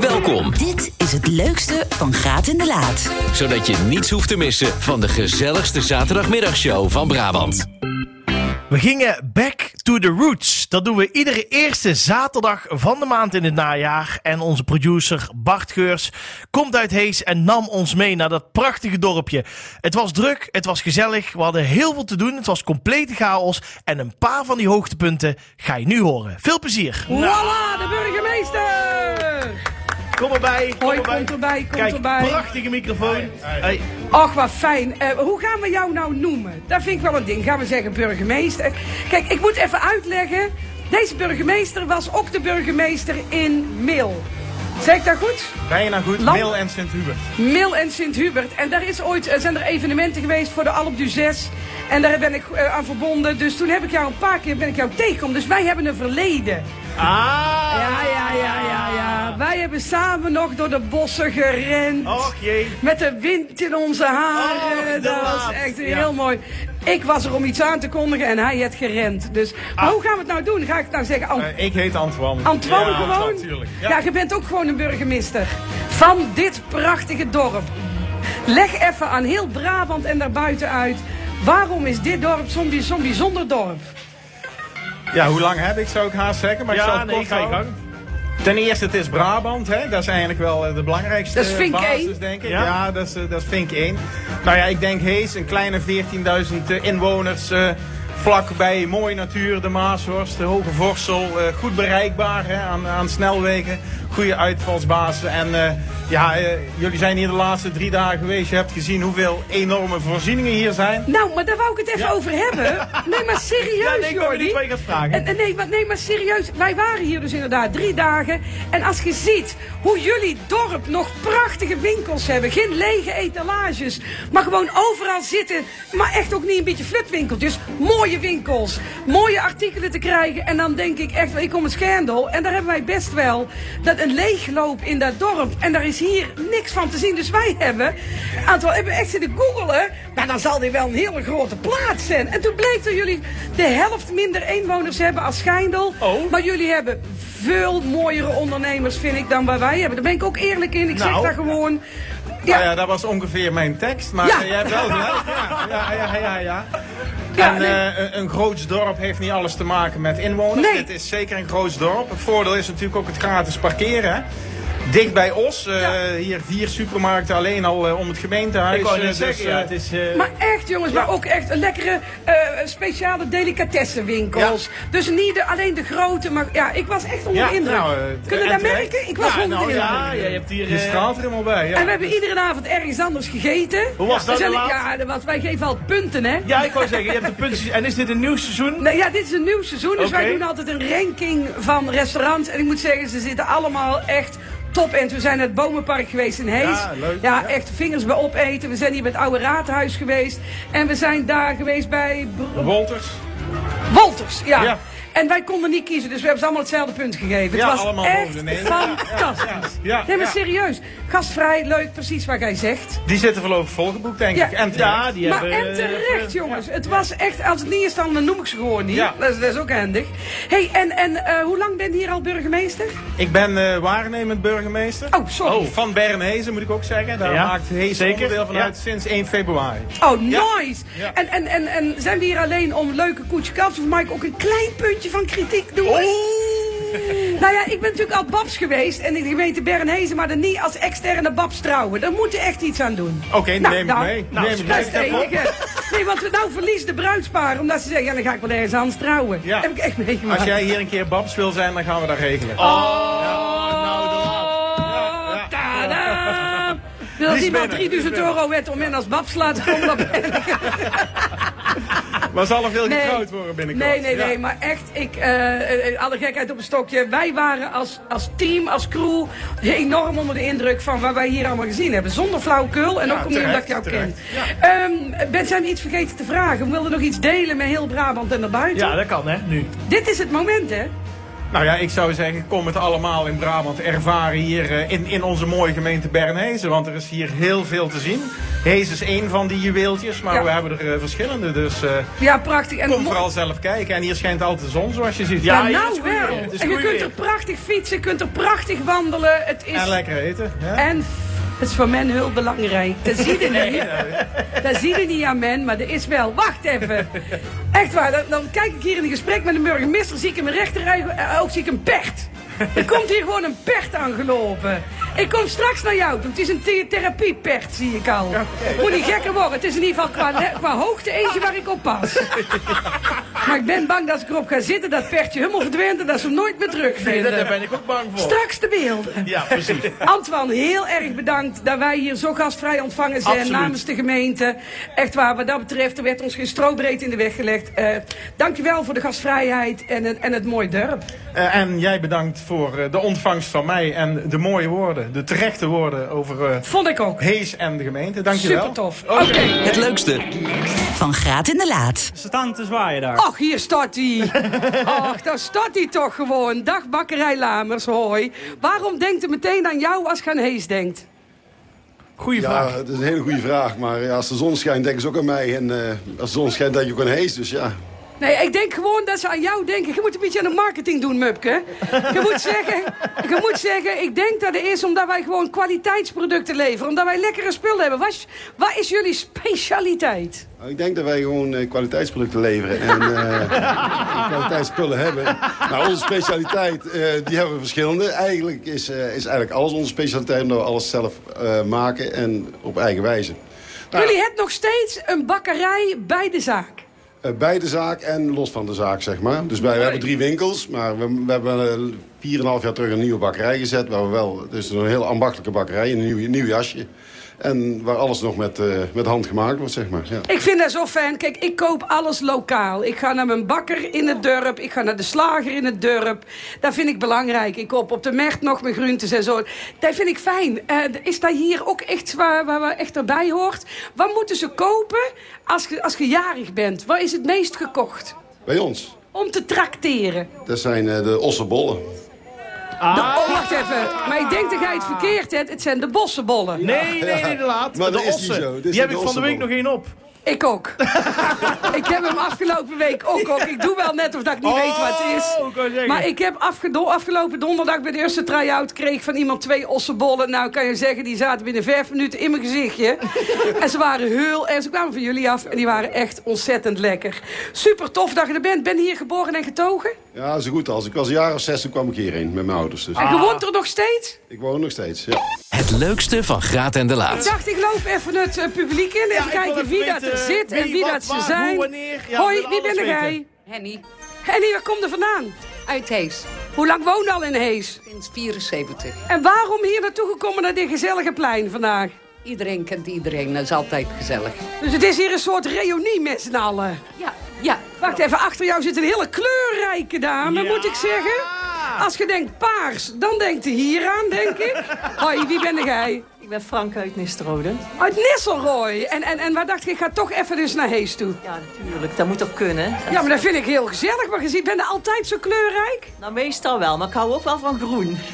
Welkom, Dit is het leukste van Graat in de Laat. zodat je niets hoeft te missen van de gezelligste zaterdagmiddagshow van Brabant. We gingen back to the roots. Dat doen we iedere eerste zaterdag van de maand in het najaar. En onze producer Bart Geurs komt uit Hees en nam ons mee naar dat prachtige dorpje. Het was druk, het was gezellig, we hadden heel veel te doen. Het was complete chaos. En een paar van die hoogtepunten ga je nu horen. Veel plezier. Voilà, de burgemeester! Kom erbij, kom Hoi, erbij. komt erbij, komt Kijk, erbij. prachtige microfoon. Hey. Ach, wat fijn. Eh, hoe gaan we jou nou noemen? Dat vind ik wel een ding. Gaan we zeggen burgemeester? Kijk, ik moet even uitleggen. Deze burgemeester was ook de burgemeester in Mil. Zeg ik dat goed? Bijna goed, Lam- Mil en Sint-Hubert. Mil en Sint-Hubert. En daar is ooit, eh, zijn er evenementen geweest voor de Alp du Zes. En daar ben ik eh, aan verbonden. Dus toen heb ik jou een paar keer ben ik jou tegengekomen. Dus wij hebben een verleden. Ah. Ja, ja, ja, ja, ja. Wij hebben samen nog door de bossen gerend. Och jee. Met de wind in onze haren. Dat was echt Ja. heel mooi. Ik was er om iets aan te kondigen en hij had gerend. Dus, maar hoe gaan we het nou doen? Ga ik het nou zeggen? Ant- Eh, ik heet Antoine. Antoine ja, gewoon? Natuurlijk. Ja. Ja. je bent ook gewoon een burgemeester. Van dit prachtige dorp. Leg even aan heel Brabant en daarbuiten uit. Waarom is dit dorp zo'n bij- zo'n bijzonder dorp? ja, hoe lang heb ik, zou ik haast zeggen. Maar ik zal Ja, het nee, kort ga je houden. gang. Ten eerste, het is Brabant. Hè? Dat is eigenlijk wel eh, de belangrijkste Dat is Vink basis, denk ik. Ja. Ja, dat, is, eh, dat is Vink 1. Nou ja, ik denk Hees, een kleine 14.000 eh, inwoners. eh, vlak bij mooie natuur, de Maashorst, de Hoge Vorsel. eh, goed bereikbaar hè, aan, aan snelwegen. Goede uitvalsbasis. En eh, ja, eh, jullie zijn hier de laatste drie dagen geweest. Je hebt gezien hoeveel enorme voorzieningen hier zijn. Nou, maar daar wou ik het even Ja. over hebben. Nee, maar serieus, Ja, nee, ik Jordi. je gaat vragen. En, en nee, maar, nee, maar serieus. Wij waren hier dus inderdaad drie dagen. En als je ziet hoe jullie dorp nog prachtige winkels hebben. Geen lege etalages. Maar gewoon overal zitten. Maar echt ook niet een beetje flutwinkeltjes. Mooie winkels. Mooie artikelen te krijgen. En dan denk ik echt, ik kom een schendel. En daar hebben wij best wel dat een leegloop in dat dorp. En daar is hier niks van te zien. Dus wij hebben, aantal hebben echt zitten googelen. Maar dan zal dit wel een hele grote plaats zijn. En toen bleek dat jullie de helft minder inwoners hebben als Schijndel. Oh. Maar jullie hebben veel mooiere ondernemers, vind ik, dan waar wij hebben. Daar ben ik ook eerlijk in. Ik zeg Nou. dat gewoon. Ja. ja, dat was ongeveer mijn tekst. Maar Ja. jij hebt wel gelijk. Ja, ja, ja, ja. ja. Ja, en nee. eh, een, een groots dorp heeft niet alles te maken met inwoners. Nee. Dit is zeker een groots dorp. Het voordeel is natuurlijk ook het gratis parkeren. Dicht bij Os. eh, Ja. Hier vier supermarkten alleen al eh, om het gemeentehuis. Ik wou eh, dus, zeggen, ja, het is... eh, Maar echt, jongens, maar ook echt een lekkere eh, speciale delicatessenwinkels. Dus niet de, alleen de grote, maar ja, ik was echt onder de indruk. nou, eh, Kunnen en dat merken? Ik was ja, onder de nou, indruk. ja, ja, je hebt hier... je straalt er helemaal bij. Ja. En we hebben iedere avond ergens anders gegeten. Hoe was dat laat? Ja, want wij geven al punten, hè? Ja, ik wou zeggen, je hebt de puntjes. En is dit een nieuw seizoen? Nou ja, dit is een nieuw seizoen, dus wij doen altijd een ranking van restaurants. En ik moet zeggen, ze zitten allemaal echt top. En we zijn naar het Bomenpark geweest in Hees. Ja, leuk, Ja, ja. echt vingers bij opeten. We zijn hier bij het Oude Raadhuis geweest. En we zijn daar geweest bij Br- Wolters. Wolters. Ja. Ja. En wij konden niet kiezen, dus we hebben ze allemaal hetzelfde punt gegeven. Ja, het was allemaal echt fantastisch. Ja, nee, maar ja. serieus. Gastvrij, leuk, precies wat jij zegt. Die zitten voorlopig volgeboekt, denk Ja. ik. En terecht. Ja, die Maar hebben... en terecht, eh, jongens. Het was echt, als het niet is, dan noem ik ze gewoon niet. Ja. Dat, is, dat is ook handig. hey, en, en eh, hoe lang ben je hier al burgemeester? Ik ben eh, waarnemend burgemeester. Oh, sorry. Oh. Van Bernhezen moet ik ook zeggen. Daar Ja, maakt Hees zeker. onderdeel van Ja. uit sinds 1 februari. Oh, nice. Ja. En, en, en, en zijn we hier alleen om leuke koetje kaps? Of mag ik ook een klein puntje van kritiek doen? Nou ja, ik ben natuurlijk al babs geweest. En in de gemeente Bernhezen, maar dan niet als externe babs trouwen. Daar moet je echt iets aan doen. Oké, Nou, neem ik nou, mee. nou, neem ik Dat is mee. het enige. Nee, want we nou verliezen de bruidspaar. Omdat ze zeggen, ja, dan ga ik wel ergens anders trouwen. Ja. Heb ik echt meegemaakt. Als jij hier een keer babs wil zijn, dan gaan we dat regelen. Oh, Ja, ja. tada! Wil iemand binnen, 3000 die is euro werd om in als babs te laten komen, ik Maar zal er veel Nee. getrouwd worden binnenkort? Nee, nee, Ja. nee, maar echt, ik, eh, eh, alle gekheid op een stokje. Wij waren als, als team, als crew, enorm onder de indruk van wat wij hier allemaal gezien hebben. Zonder flauwekul en Ja, ook omdat ik terecht, jou ken. Ehm, ben, zijn we iets vergeten te vragen? We wilden nog iets delen met heel Brabant en daarbuiten. Ja, dat kan hè, nu. Dit is het moment, hè? Nou ja, ik zou zeggen, kom het allemaal in Brabant ervaren hier eh, in, in onze mooie gemeente Bernhezen. Want er is hier heel veel te zien. Hees is één van die juweeltjes, maar Ja. we hebben er eh, verschillende. Dus eh, Ja, prachtig. En kom vooral zelf kijken. En hier schijnt altijd de zon, zoals je ziet. Ja, Ja, nou weer. En je kunt weer. er prachtig fietsen, je kunt er prachtig wandelen. Het is... En lekker eten. Ja? En het is voor men heel belangrijk. Dat zie je niet. Dat zie je niet aan men, maar dat is wel. Wacht even. Echt waar, dan, dan kijk ik hier in een gesprek met de burgemeester, zie ik in mijn rechteroog zie ik een pert. Er komt hier gewoon een pert aangelopen. Ik kom straks naar jou toe. Het is een the- therapiepert, zie ik al. Moet niet gekker worden. Het is in ieder geval qua, qua hoogte eentje waar ik op pas. Maar ik ben bang dat als ik erop ga zitten, dat pertje helemaal verdwijnt en dat ze hem nooit meer Nee, terugvinden. daar ben ik ook bang voor. Straks de beelden. Ja, precies. Antoine, heel erg bedankt dat wij hier zo gastvrij ontvangen zijn Absoluut. namens de gemeente. Echt waar, wat dat betreft, er werd ons geen strobreed in de weg gelegd. Eh dankjewel voor de gastvrijheid en, het- en het mooie dorp. Eh, en jij bedankt voor eh, de ontvangst van mij en de mooie woorden, de terechte woorden over eh, Vond ik ook. Hees en de gemeente. Dankjewel. Super tof. Oké. Het leukste, Van Graat in de Laat. Ze staan te zwaaien daar. Hier staat hij. Ach, daar staat hij toch gewoon. Dag Bakkerij Lamers, hoi. Waarom denkt u meteen aan jou als je aan Hees denkt? Goeie Ja, vraag. het is een hele goede vraag. Maar ja, als de zon schijnt, denken ze ook aan mij. En eh, als de zon schijnt, denk je ook aan Hees. Dus ja, Nee, ik denk gewoon dat ze aan jou denken. Je moet een beetje aan de marketing doen, Mupke. Je moet zeggen, je moet zeggen ik denk dat het is omdat wij gewoon kwaliteitsproducten leveren. Omdat wij lekkere spullen hebben. Wat is, wat is jullie specialiteit? Nou, ik denk dat wij gewoon eh, kwaliteitsproducten leveren. En eh, kwaliteitsspullen hebben. Nou, onze specialiteit, eh, die hebben we verschillende. Eigenlijk is, eh, is eigenlijk alles onze specialiteit. Omdat we alles zelf eh, maken en op eigen wijze. Nou, Jullie hebben nog steeds een bakkerij bij de zaak. Eh, bij de zaak en los van de zaak, zeg maar. Dus wij, we hebben drie winkels. Maar we, we hebben eh, vier en een half jaar terug een nieuwe bakkerij gezet. Waar we wel, is een heel ambachtelijke bakkerij, een nieuw, nieuw jasje. En waar alles nog met, eh, met hand gemaakt wordt, zeg maar. Ja. Ik vind dat zo fijn. Kijk, ik koop alles lokaal. Ik ga naar mijn bakker in het dorp. Ik ga naar de slager in het dorp. Dat vind ik belangrijk. Ik koop op de markt nog mijn groentes en zo. Dat vind ik fijn. Eh, is dat hier ook echt waar, waar, waar echt erbij hoort? Wat moeten ze kopen als je, als je jarig bent? Wat is het meest gekocht? Bij ons, Om te trakteren. dat zijn eh, de ossenbollen. De, oh, wacht even. Maar ik denk dat jij het verkeerd hebt. Het zijn de bossenbollen. Nee, nee, nee, de laat. Maar de dat is niet ossen. zo. Die heb ik van de week nog één op. Ik ook. ik heb hem afgelopen week ook ook. Ik doe wel net of dat ik niet weet wat het is. Oh. Maar ik heb afgelopen donderdag bij de eerste try-out... kreeg van iemand twee ossenbollen. Nou, kan je zeggen, die zaten binnen vijf minuten in mijn gezichtje. en ze waren heel... En ze kwamen van jullie af en die waren echt ontzettend lekker. Super tof dat je er bent. Ben je hier geboren en getogen? Ja, zo goed als. Ik was een jaar of zes, toen kwam ik hierheen met mijn ouders. Dus En je woont er nog steeds? ik woon nog steeds, ja. Het leukste van Graat en de Ik Laat. dacht, ik loop even het eh, publiek in. Even ik kijken wie dat er zit en wie, wat, dat ze waar, zijn. hoe, wanneer. Ja, we Hoi, wie ben jij? Henny Henny, waar komt er vandaan? uit Hees, Hoe lang woon je al in Hees? sinds 74. En waarom hier naartoe gekomen naar dit gezellige plein vandaag? Iedereen kent iedereen, dat is altijd gezellig. Dus het is hier een soort reunie met z'n allen. Ja, ja. Wacht even, achter jou zit een hele kleurrijke dame, Ja. moet ik zeggen. Als je denkt paars, dan denkt hij hier aan, denk ik. Hoi, wie ben jij? Ik ben Frank uit Nisterode. Uit Nisselrooy. En, en, en waar dacht je, ik ga toch even dus naar Hees toe. Ja, natuurlijk. Dat moet toch kunnen? Ja, maar dat vind ik heel gezellig. Maar je ziet, ben je altijd zo kleurrijk? Nou, meestal wel, maar ik hou ook wel van groen.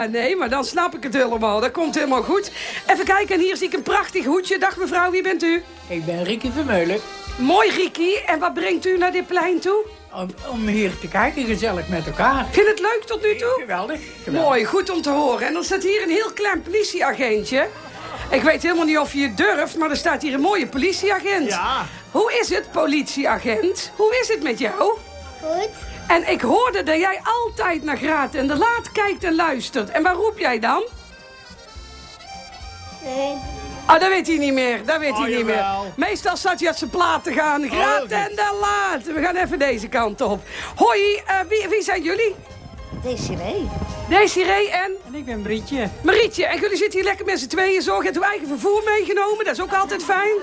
Ah, nee, maar dan snap ik het helemaal. Dat komt helemaal goed. Even kijken, en hier zie ik een prachtig hoedje. Dag mevrouw, wie bent u? Ik ben Ricky Vermeulen. Mooi, Riki. En wat brengt u naar dit plein toe? Om, om hier te kijken, gezellig met elkaar. Vind je het leuk tot nu toe? Geweldig. geweldig. Mooi, goed om te horen. En dan staat hier een heel klein politieagentje. Ik weet helemaal niet of je het durft, maar er staat hier een mooie politieagent. Ja. Hoe is het, politieagent? Hoe is het met jou? Goed. En ik hoorde dat jij altijd naar Graat en de Laat kijkt en luistert. En waar roep jij dan? Nee. Oh, dat weet hij niet meer. Dat weet Oh, hij niet meer. Meestal zat hij uit zijn plaat te gaan. Graat goed. en de Laat. We gaan even deze kant op. Hoi, eh, wie, wie zijn jullie? Desiree. Desiree en En ik ben Brietje. Marietje. En jullie zitten hier lekker met z'n tweeën zo. Je hebt uw eigen vervoer meegenomen. Dat is ook altijd fijn.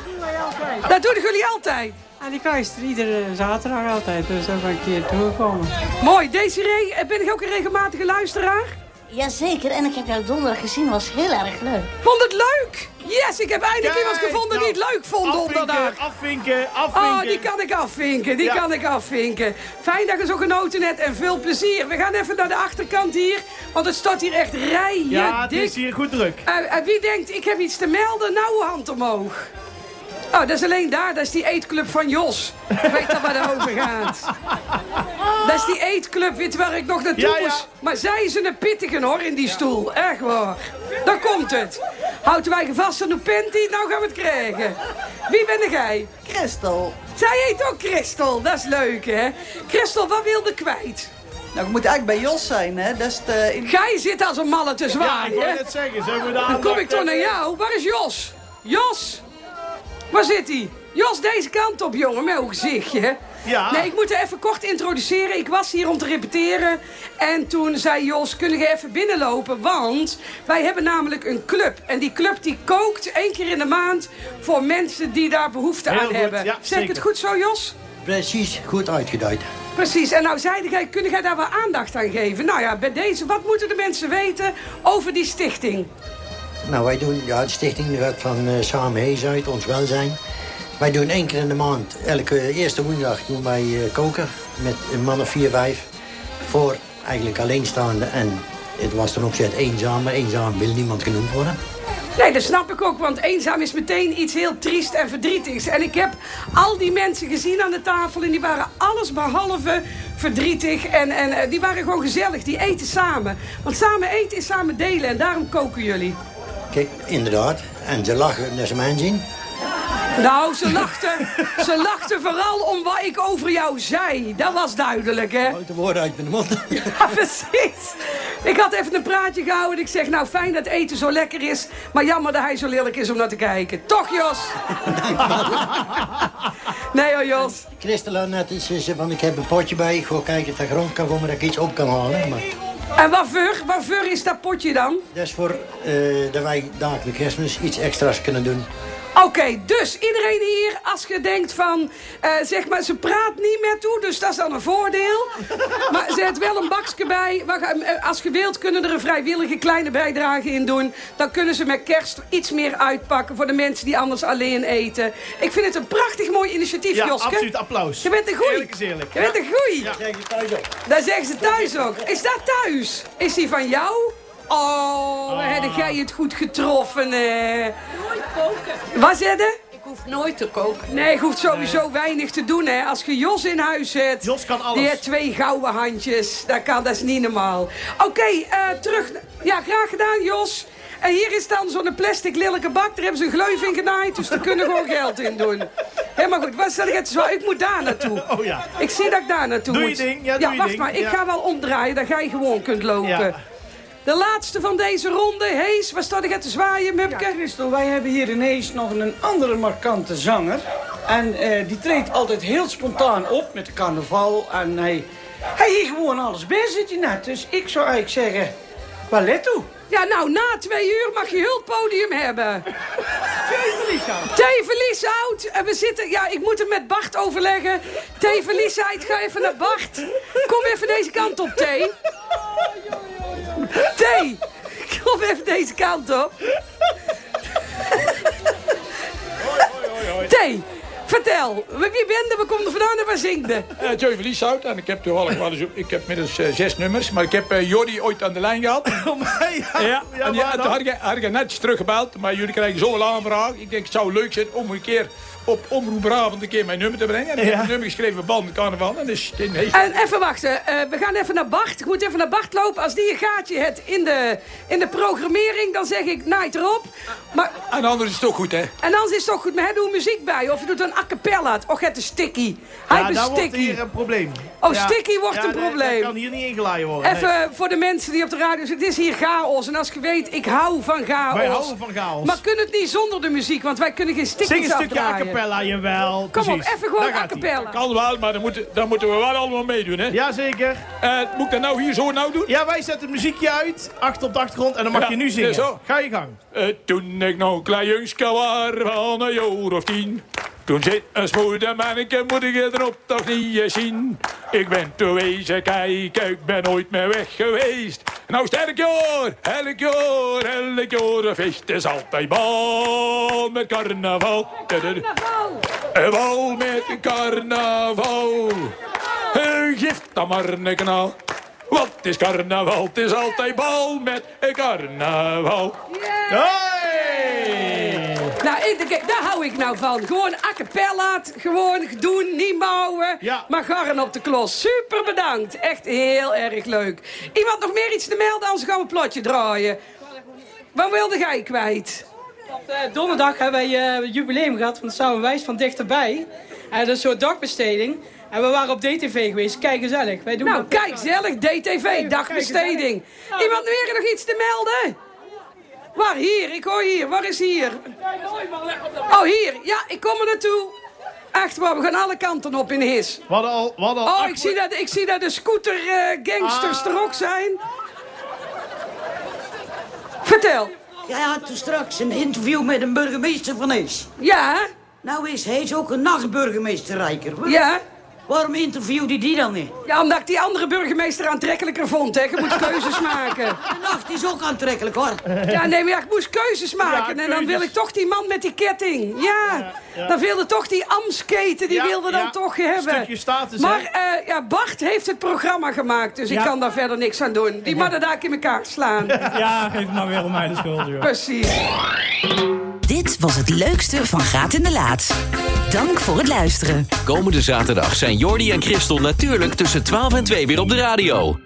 Dat doen jullie altijd. En ik luister iedere zaterdag altijd, dus daar ben ik hier toegekomen. Mooi. Desiree, eh, ben ik ook een regelmatige luisteraar? Jazeker, en ik heb jou donderdag gezien, was heel erg leuk. Vond het leuk? Yes, ik heb eindelijk iemand gevonden die het nou, leuk vond donderdag. Afvinken, afvinken, afvinken. Oh, die kan ik afvinken, die Ja. kan ik afvinken. Fijn dat je zo genoten hebt en veel plezier. We gaan even naar de achterkant hier, want het staat hier echt rijen Ja, het dik. is hier goed druk. Eh, wie denkt, ik heb iets te melden? Nou, hand omhoog. Oh, dat is alleen daar. Dat is die eetclub van Jos. Ik weet dat waar het over gaat. Dat is die eetclub, weet waar ik nog naartoe Ja, ja. moest. Maar zij is een pittige hoor, in die stoel. Echt waar. Daar komt het. Houden wij vast aan uw panty, nou gaan we het krijgen. Wie ben jij? Christel. Zij heet ook Christel, dat is leuk hè. Christel, wat wilde kwijt? Nou, ik moet eigenlijk bij Jos zijn, hè. Dat is de... in- Gij zit als een malle te Ja, ik zwaaien. wou net zeggen, ze hebben de Dan kom ik toch naar jou. Waar is Jos? Jos! Waar zit hij? Jos, deze kant op, jongen, met uw gezichtje. Ja. Nee, ik moet er even kort introduceren. Ik was hier om te repeteren. En toen zei Jos, kun je even binnenlopen? Want wij hebben namelijk een club. En die club die kookt één keer in de maand... voor mensen die daar behoefte Heel aan goed, hebben. ja, zeg ik het goed zo, Jos? Precies, goed uitgeduid. Precies. En nou zei jij, kun jij daar wel aandacht aan geven? Nou ja, bij deze, wat moeten de mensen weten over die stichting? Nou, wij doen, ja, de stichting gaat van eh, Samen Hees uit, ons welzijn. Wij doen één keer in de maand, elke eerste woensdag, doen wij eh, koken met een man of vier, vijf. Voor eigenlijk alleenstaande en het was ten opzet eenzaam, maar eenzaam wil niemand genoemd worden. Nee, dat snap ik ook, want eenzaam is meteen iets heel triest en verdrietigs. En ik heb al die mensen gezien aan de tafel en die waren alles behalve verdrietig. En, en eh, die waren gewoon gezellig, die eten samen. Want samen eten is samen delen en daarom koken jullie. Kijk, inderdaad. En ze lachen naar ze mij zien. Nou, ze lachten, ze lachten vooral om wat ik over jou zei. Dat was duidelijk, hè? Uit de woorden uit mijn mond. Ja, precies. Ik had even een praatje gehouden. Ik zeg, nou fijn dat eten zo lekker is. Maar jammer dat hij zo lelijk is om naar te kijken. Toch, Jos? Nee hoor, Jos. Christela net is, ze van ik heb een potje bij, ik ga kijken of de grond kan komen dat ik iets op kan halen. Maar En wat voor, wat voor is dat potje dan? dat is voor eh, dat wij met kerstmis iets extra's kunnen doen. Oké, dus iedereen hier, als je denkt van, eh, zeg maar, ze praat niet meer toe, dus dat is dan een voordeel. Maar zet wel een bakje bij. Eh, Als je wilt, kunnen er een vrijwillige kleine bijdrage in doen. Dan kunnen ze met kerst iets meer uitpakken voor de mensen die anders alleen eten. Ik vind het een prachtig mooi initiatief, Ja, Joske. absoluut, applaus. Je bent een goeie. Eerlijk is eerlijk. Je bent een goeie. Ja. Dat zeggen ze thuis ook. Is dat thuis? Is die van jou? Oh, Ah. heb jij het goed getroffen, hè? Nooit koken. Wat zeg je? Ik hoef nooit te koken. Nee, je hoeft sowieso weinig te doen, hè. Als je Jos in huis zet... Jos kan alles. Die heeft twee gouden handjes. Dat kan, dat is niet normaal. Oké, eh, terug... Ja, graag gedaan, Jos. En hier is dan zo'n plastic lelijke bak. Daar hebben ze een gleuf in genaaid, dus daar kunnen gewoon geld in doen. Helemaal goed. Wat zeg het zo? Ik moet daar naartoe. Oh ja. Ik zie dat ik daar naartoe Doe je moet. ding, ja, doe je wacht ding, maar. Ik ja. ga wel omdraaien, dat jij gewoon kunt lopen. Ja. De laatste van deze ronde. Hees, waar staat ik te zwaaien, Ja, Mupke? Christel, wij hebben hier ineens nog een andere markante zanger. En eh, die treedt altijd heel spontaan op met de carnaval. En hij, hij hier gewoon alles bij zit hij net. Dus ik zou eigenlijk zeggen, waar let toe? Ja, nou, na twee uur mag je heel het podium hebben. Thee Verlieshout. En we zitten... Ja, ik moet het met Bart overleggen. Thee Verlieshout, ga even naar Bart. Kom even deze kant op, Thee. Thee, kom even deze kant op. Thee, vertel. Wie bent je? Waar komt er vandaan en waar zingt je? Uh, Joey Verlieshout. En ik heb toevallig wel eens, ik heb middels eh, zes nummers. Maar ik heb eh Jordi ooit aan de lijn gehad. Oh, mij, ja. Ja, Ja, en die, had ik, had ik netjes teruggebeld. Maar jullie krijgen zoveel aanvraag. Ik denk, het zou leuk zijn om een keer op Omroep Brabant een keer mijn nummer te brengen. En ik Ja. heb een nummer geschreven bij Band Carnaval. En dus in. En even wachten, eh, we gaan even naar Bart. Ik moet even naar Bart lopen. Als die een gaatje heeft in de, in de programmering, dan zeg ik naait erop. Maar, En anders is het toch goed, hè? en anders is het toch goed, maar hij doet muziek bij. Of je doet een a cappella. Och, het is sticky. Hij Ja, is daar wordt sticky. hier een probleem. Oh, sticky wordt Ja, een probleem. Dat kan hier niet ingelaaien worden. nee. Even voor de mensen die op de radio zitten. Het is hier chaos. En als je weet, ik hou van chaos. Wij houden van chaos. Maar kunnen het niet zonder de muziek, want wij kunnen geen stickies Zing een stukje a cappella, jawel. Kom op, even gewoon a cappella. Kan wel, maar dan moeten, dan moeten we wel allemaal meedoen, hè? Jazeker. Eh, moet ik dat nou hier zo nou doen? Ja, wij zetten het muziekje uit, achter op de achtergrond, en dan mag Ja, je nu zingen. zo. Ga je gang. Eh, toen ik nog een klein jongske was van een jaar of tien. Toen zit een smoede manneke, moet ik het erop toch niet eens zien. Ik ben te wezen kijken, ik ben nooit meer weg geweest. Nou, sterk jaar, elk jaar, elk jaar. Feest is altijd bal met carnaval. Carnaval. Een bal met een carnaval. Een gift dan maar een knal. Wat is carnaval? Het is altijd bal met een carnaval. Nou, ik, kijk, daar hou ik nou van. Gewoon a cappella, gewoon doen, niet mouwen. Maar garren op de klos. Super bedankt. Echt heel erg leuk. Iemand nog meer iets te melden, anders gaan we een plotje draaien. Wat wilde jij kwijt? Eh, donderdag hebben wij eh, een jubileum gehad van de Samenwijs van dichterbij. En dat is een soort dagbesteding. En we waren op DTV geweest. Kijk gezellig. Wij doen Nou, dat- kijk, gezellig. DTV, dagbesteding. Iemand weer nog iets te melden? Waar? Hier, ik hoor hier. Waar is hier? Oh, hier. Ja, ik kom er naartoe. Echt waar, we gaan alle kanten op in His. Hadden al... Hadden al Oh, ik zie dat, ik zie dat de scooter-gangsters er ook zijn. Vertel. Jij had toen straks een interview met een burgemeester van Hees. Ja. Nou is Hees ook een nachtburgemeester rijker. Ja. Waarom interviewde die dan niet? Ja, omdat ik die andere burgemeester aantrekkelijker vond, hè. Je moet keuzes maken. De nacht is ook aantrekkelijk, hoor. Ja, nee, maar ja, ik moest keuzes maken. Ja, en dan wil ik toch die man met die ketting. Ja, ja. dan wilde toch die Amsketen, die Ja, wilde dan ja. toch hebben. Stukje status, maar hè? eh, ja, Bart heeft het programma gemaakt, dus ik kan daar verder niks aan doen. Die mannen daar in elkaar slaan. Ja, geef nou weer om mij de schuld, joh. Precies. Dit was het leukste van Graat in de Laat. Dank voor het luisteren. Komende zaterdag zijn Jordi en Christel natuurlijk tussen 12 en 2 weer op de radio.